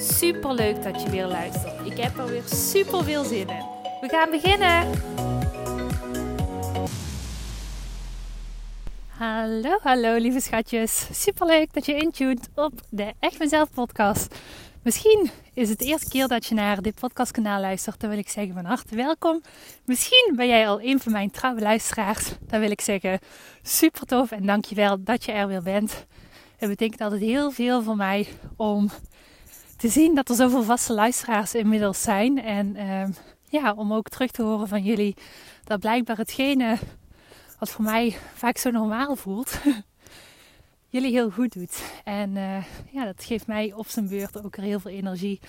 Super leuk dat je weer luistert. Ik heb er weer super veel zin in. We gaan beginnen. Hallo, hallo lieve schatjes. Super leuk dat je intuned op de Echt Mezelf podcast. Misschien is het de eerste keer dat je naar dit podcastkanaal luistert. Dan wil ik zeggen van harte welkom. Misschien ben jij al een van mijn trouwe luisteraars. Dan wil ik zeggen super tof en dankjewel dat je er weer bent. Het betekent altijd heel veel voor mij om te zien dat er zoveel vaste luisteraars inmiddels zijn. En uh, ja, om ook terug te horen van jullie dat blijkbaar hetgene wat voor mij vaak zo normaal voelt, jullie heel goed doet. En uh, ja, dat geeft mij op zijn beurt ook heel veel energie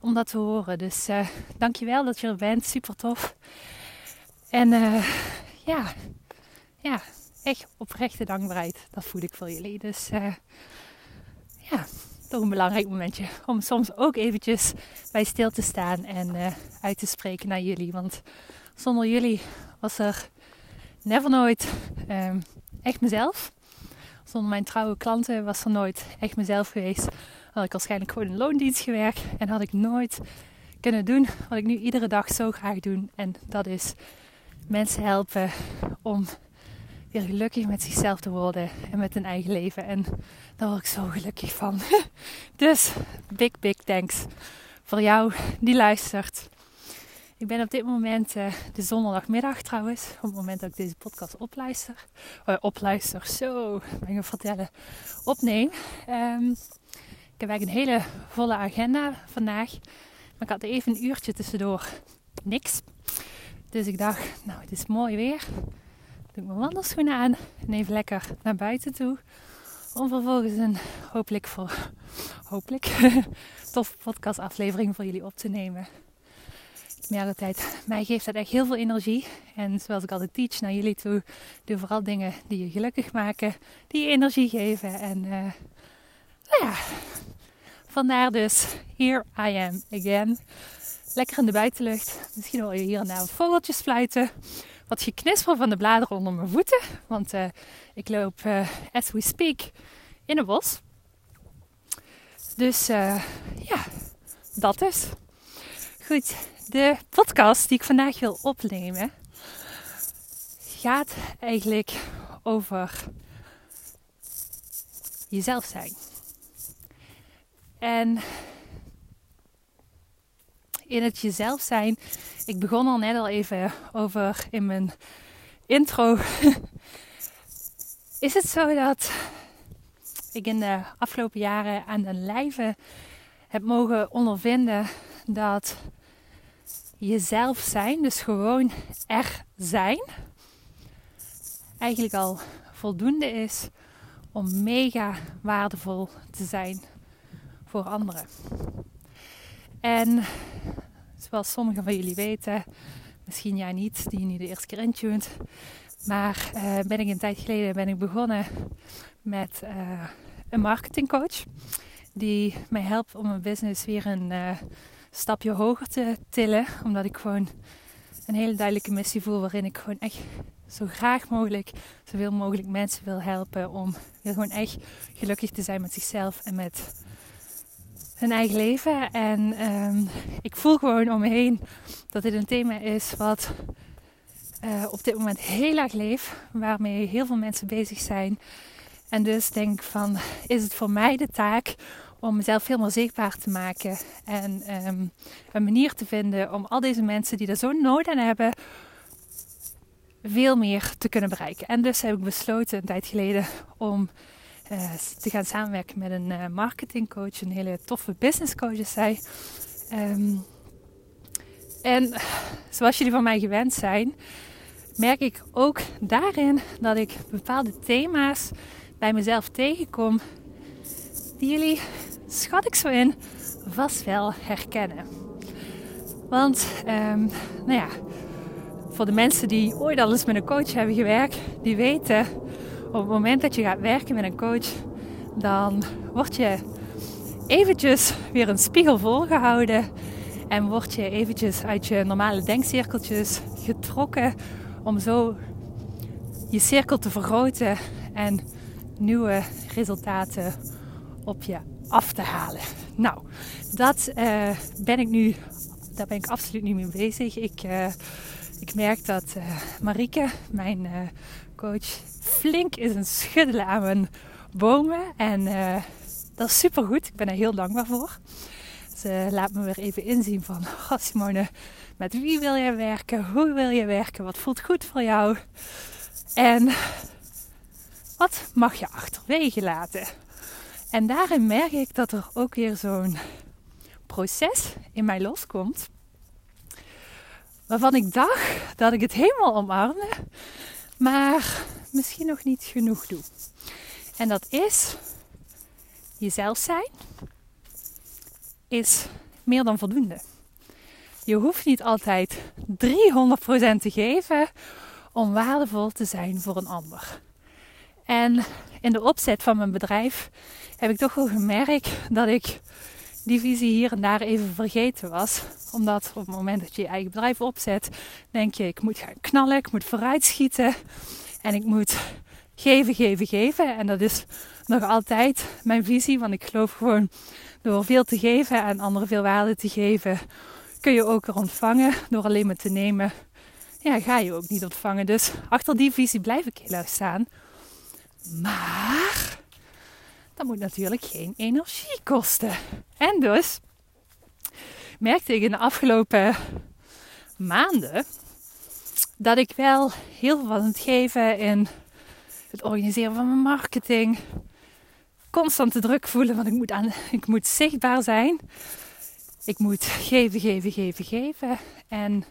om dat te horen. Dus uh, dankjewel dat je er bent, super tof. En uh, ja, ja, echt oprechte dankbaarheid, dat voel ik voor jullie. Dus ja, toch een belangrijk momentje om soms ook eventjes bij stil te staan en uh, uit te spreken naar jullie. Want zonder jullie was er never nooit um, echt mezelf. Zonder mijn trouwe klanten was er nooit echt mezelf geweest. Had ik waarschijnlijk gewoon in loondienst gewerkt en had ik nooit kunnen doen wat ik nu iedere dag zo graag doe. En dat is mensen helpen om weer gelukkig met zichzelf te worden en met hun eigen leven. En daar word ik zo gelukkig van. dus big, big thanks voor jou die luistert. Ik ben op dit moment uh, de zondagmiddag trouwens, op het moment dat ik deze podcast opluister. Uh, opluister, zo, ben ik vertellen, opneem. Um, ik heb eigenlijk een hele volle agenda vandaag. Maar ik had even een uurtje tussendoor niks. Dus ik dacht, nou het is mooi weer doe ik mijn wandelschoenen aan en even lekker naar buiten toe. Om vervolgens een hopelijk, voor, hopelijk tof podcastaflevering voor jullie op te nemen. Ik altijd, mij geeft dat echt heel veel energie. En zoals ik altijd teach naar jullie toe, doe vooral dingen die je gelukkig maken, die je energie geven. En uh, nou ja, vandaar dus, here I am again. Lekker in de buitenlucht. Misschien hoor je hier en daar vogeltjes fluiten wat geknisper van de bladeren onder mijn voeten. Want uh, ik loop, uh, as we speak, in een bos. Dus uh, ja, dat is. Goed, de podcast die ik vandaag wil opnemen gaat eigenlijk over jezelf zijn. En in het jezelf zijn. Ik begon al net al even over in mijn intro. Is het zo dat ik in de afgelopen jaren aan de lijve heb mogen ondervinden dat jezelf zijn, dus gewoon er zijn, eigenlijk al voldoende is om mega waardevol te zijn voor anderen. En zoals sommigen van jullie weten, misschien jij niet, die nu de eerste keer intuned. Maar uh, ben ik een tijd geleden ben ik begonnen met uh, een marketingcoach. Die mij helpt om mijn business weer een uh, stapje hoger te tillen. Omdat ik gewoon een hele duidelijke missie voel waarin ik gewoon echt zo graag mogelijk zoveel mogelijk mensen wil helpen om weer gewoon echt gelukkig te zijn met zichzelf en met hun eigen leven. En um, ik voel gewoon om me heen dat dit een thema is wat uh, op dit moment heel erg leeft. Waarmee heel veel mensen bezig zijn. En dus denk van, is het voor mij de taak om mezelf veel meer zichtbaar te maken. En um, een manier te vinden om al deze mensen die er zo nood aan hebben, veel meer te kunnen bereiken. En dus heb ik besloten een tijd geleden om te gaan samenwerken met een uh, marketingcoach, een hele toffe business coach is zij. Um, en zoals jullie van mij gewend zijn, merk ik ook daarin dat ik bepaalde thema's bij mezelf tegenkom die jullie schat ik zo in, vast wel herkennen. Want, ehm, nou ja, voor de mensen die ooit al eens met een coach hebben gewerkt, die weten op het moment dat je gaat werken met een coach, dan word je eventjes weer een spiegel voorgehouden en word je eventjes uit je normale denkcirkeltjes getrokken om zo je cirkel te vergroten en nieuwe resultaten op je af te halen. Nou, dat uh, ben ik nu, daar ben ik absoluut niet mee bezig. Ik, uh, ik merk dat uh, Marieke, mijn coach, flink is een schuddelen aan mijn bomen. En dat is super goed. Ik ben er heel dankbaar voor. Ze laat me weer even inzien van, oh Simone, met wie wil jij werken? Hoe wil je werken? Wat voelt goed voor jou? En wat mag je achterwege laten? En daarin merk ik dat er ook weer zo'n proces in mij loskomt. Waarvan ik dacht dat ik het helemaal omarmde, maar misschien nog niet genoeg doe. En dat is jezelf zijn, is meer dan voldoende. Je hoeft niet altijd 300% te geven om waardevol te zijn voor een ander. En in de opzet van mijn bedrijf heb ik toch wel gemerkt dat ik die visie hier en daar even vergeten was. Omdat op het moment dat je je eigen bedrijf opzet, denk je: ik moet gaan knallen, ik moet vooruitschieten en ik moet geven, geven, geven. En dat is nog altijd mijn visie, want ik geloof gewoon door veel te geven en anderen veel waarde te geven, kun je ook er ontvangen. Door alleen maar te nemen, ja, ga je ook niet ontvangen. Dus achter die visie blijf ik heel erg staan. Maar dat moet natuurlijk geen energie kosten. En dus merkte ik in de afgelopen maanden dat ik wel heel veel aan het geven in het organiseren van mijn marketing. Constant de druk voelen, want ik moet, aan, ik moet zichtbaar zijn. Ik moet geven, geven, geven, geven. En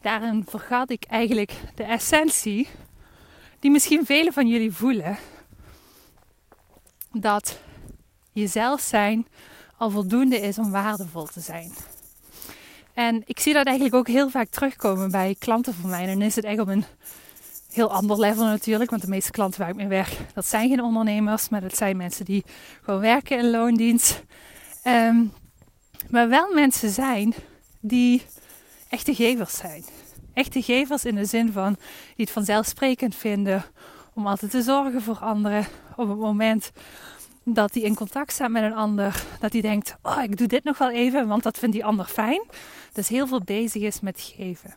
daarin vergat ik eigenlijk de essentie, die misschien velen van jullie voelen dat jezelf zijn al voldoende is om waardevol te zijn. En ik zie dat eigenlijk ook heel vaak terugkomen bij klanten van mij. En dan is het echt op een heel ander level natuurlijk. Want de meeste klanten waar ik mee werk, dat zijn geen ondernemers. Maar dat zijn mensen die gewoon werken in loondienst. Um, maar wel mensen zijn die echte gevers zijn. Echte gevers in de zin van die het vanzelfsprekend vinden om altijd te zorgen voor anderen. Op het moment dat hij in contact staat met een ander, dat hij denkt: Oh, ik doe dit nog wel even, want dat vindt die ander fijn. Dus heel veel bezig is met geven.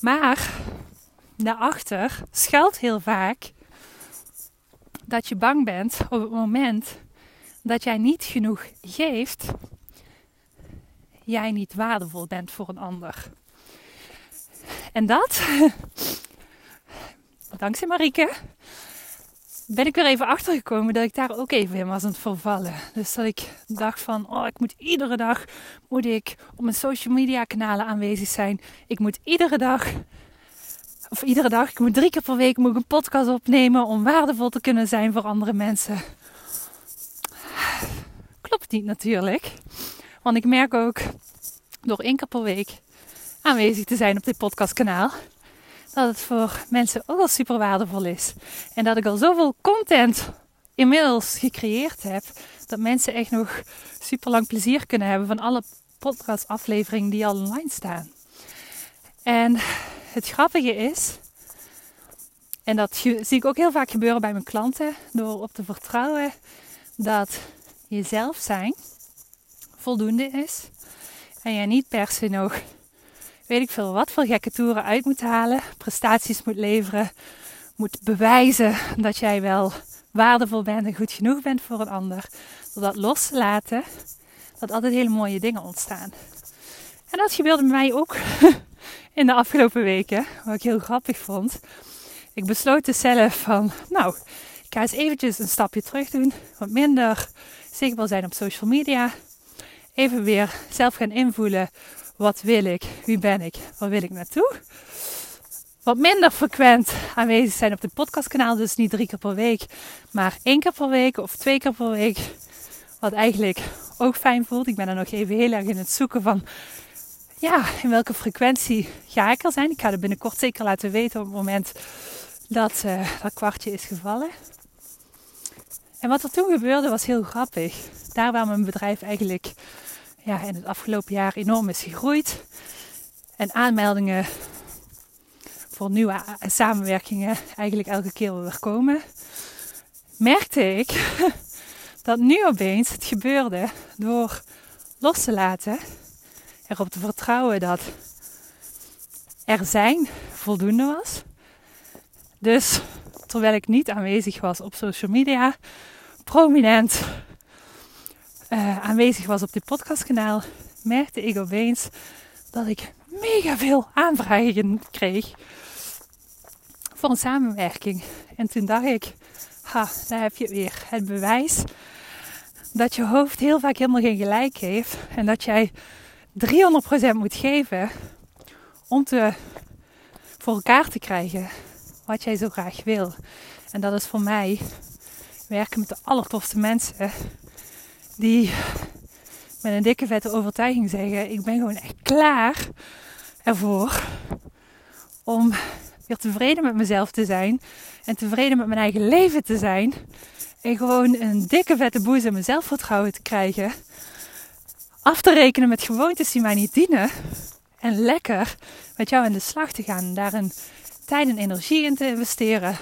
Maar daarachter schuilt heel vaak dat je bang bent op het moment dat jij niet genoeg geeft, jij niet waardevol bent voor een ander. En dat, dankzij Marieke, ben ik weer even achtergekomen dat ik daar ook even in was aan het vervallen. Dus dat ik dacht van, oh, ik moet iedere dag moet ik op mijn social media kanalen aanwezig zijn. Ik moet iedere dag, of iedere dag, ik moet drie keer per week moet ik een podcast opnemen om waardevol te kunnen zijn voor andere mensen. Klopt niet natuurlijk. Want ik merk ook door één keer per week aanwezig te zijn op dit podcastkanaal. Dat het voor mensen ook wel super waardevol is. En dat ik al zoveel content inmiddels gecreëerd heb. Dat mensen echt nog super lang plezier kunnen hebben van alle podcastafleveringen die al online staan. En het grappige is, en dat zie ik ook heel vaak gebeuren bij mijn klanten, door op te vertrouwen dat jezelf zijn voldoende is. En je niet per se nog, weet ik veel wat, voor gekke toeren uit moet halen. Prestaties moet leveren. Moet bewijzen dat jij wel waardevol bent en goed genoeg bent voor een ander. Door dat los te laten, dat altijd hele mooie dingen ontstaan. En dat gebeurde bij mij ook in de afgelopen weken. Wat ik heel grappig vond. Ik besloot dus zelf van, nou, ik ga eens eventjes een stapje terug doen. Wat minder zichtbaar zijn op social media even weer zelf gaan invoelen. Wat wil ik? Wie ben ik? Waar wil ik naartoe? Wat minder frequent aanwezig zijn op het podcastkanaal. Dus niet drie keer per week, maar één keer per week of twee keer per week. Wat eigenlijk ook fijn voelt. Ik ben er nog even heel erg in het zoeken van ja, in welke frequentie ga ik er zijn. Ik ga het binnenkort zeker laten weten op het moment dat uh, dat kwartje is gevallen. En wat er toen gebeurde was heel grappig. Daar waar mijn bedrijf eigenlijk ja, in het afgelopen jaar enorm is gegroeid. En aanmeldingen voor nieuwe samenwerkingen eigenlijk elke keer weer komen. Merkte ik dat nu opeens het gebeurde door los te laten. Erop te vertrouwen dat er zijn voldoende was. Dus terwijl ik niet aanwezig was op social media, prominent uh, aanwezig was op dit podcastkanaal, merkte ik opeens dat ik mega veel aanvragen kreeg voor een samenwerking. En toen dacht ik, ha, daar heb je weer het bewijs dat je hoofd heel vaak helemaal geen gelijk heeft en dat jij 300% moet geven om te, voor elkaar te krijgen wat jij zo graag wil. En dat is voor mij werken met de allertofste mensen die met een dikke vette overtuiging zeggen: Ik ben gewoon echt klaar ervoor om weer tevreden met mezelf te zijn en tevreden met mijn eigen leven te zijn. En gewoon een dikke vette boezem en mijn zelfvertrouwen te krijgen. Af te rekenen met gewoontes die mij niet dienen. En lekker met jou in de slag te gaan. Daar een tijd en energie in te investeren.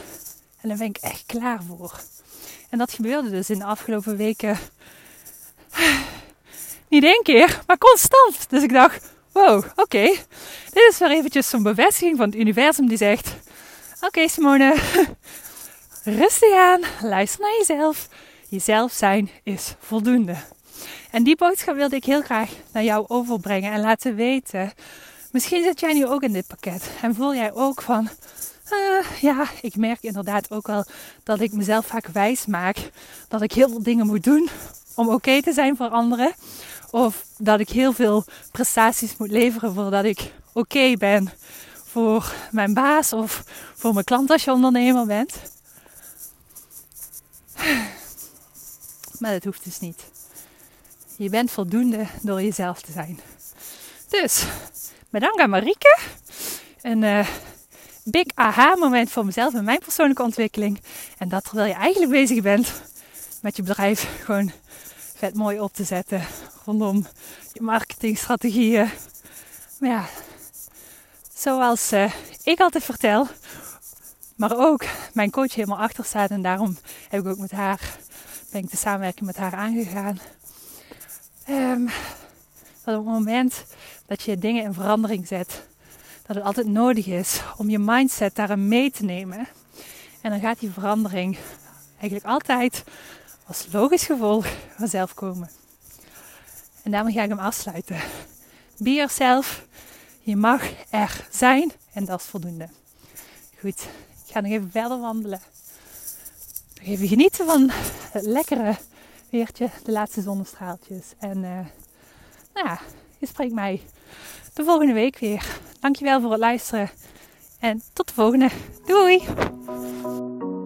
En daar ben ik echt klaar voor. En dat gebeurde dus in de afgelopen weken. Niet één keer, maar constant. Dus ik dacht, wow, oké. Dit is weer eventjes zo'n bevestiging van het universum die zegt... Oké Simone, rustig aan, luister naar jezelf. Jezelf zijn is voldoende. En die boodschap wilde ik heel graag naar jou overbrengen en laten weten. Misschien zit jij nu ook in dit pakket en voel jij ook van, uh, ja, ik merk inderdaad ook wel dat ik mezelf vaak wijs maak dat ik heel veel dingen moet doen om oké te zijn voor anderen. Of dat ik heel veel prestaties moet leveren voordat ik oké ben voor mijn baas of voor mijn klant als je ondernemer bent. Maar dat hoeft dus niet. Je bent voldoende door jezelf te zijn. Dus, bedankt aan Marieke. Een uh, big aha moment voor mezelf en mijn persoonlijke ontwikkeling. En dat terwijl je eigenlijk bezig bent met je bedrijf gewoon vet mooi op te zetten. Rondom je marketingstrategieën. Maar ja, zoals uh, ik altijd vertel, maar ook mijn coach helemaal achter staat. En daarom heb ik ook met haar, ben ik de samenwerking met haar aangegaan. Um, dat op het moment dat je dingen in verandering zet, dat het altijd nodig is om je mindset daarin mee te nemen. En dan gaat die verandering eigenlijk altijd als logisch gevolg vanzelf komen. En daarom ga ik hem afsluiten. Be yourself. Je mag er zijn en dat is voldoende. Goed, ik ga nog even verder wandelen. Nog even genieten van het lekkere weertje, de laatste zonnestraaltjes. En uh, nou ja, je spreekt mij de volgende week weer. Dankjewel voor het luisteren en tot de volgende. Doei!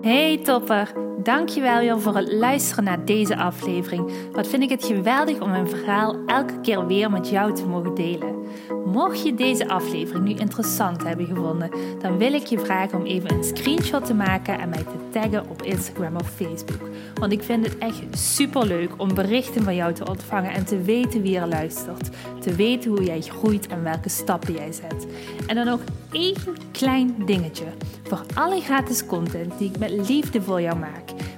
Hey topper, dankjewel weer voor het luisteren naar deze aflevering. Wat vind ik het geweldig om mijn verhaal elke keer weer met jou te mogen delen. Mocht je deze aflevering nu interessant hebben gevonden, dan wil ik je vragen om even een screenshot te maken en mij te taggen op Instagram of Facebook. Want ik vind het echt super leuk om berichten van jou te ontvangen en te weten wie er luistert. Te weten hoe jij groeit en welke stappen jij zet. En dan nog één klein dingetje. Voor alle gratis content die ik met liefde voor jou maak,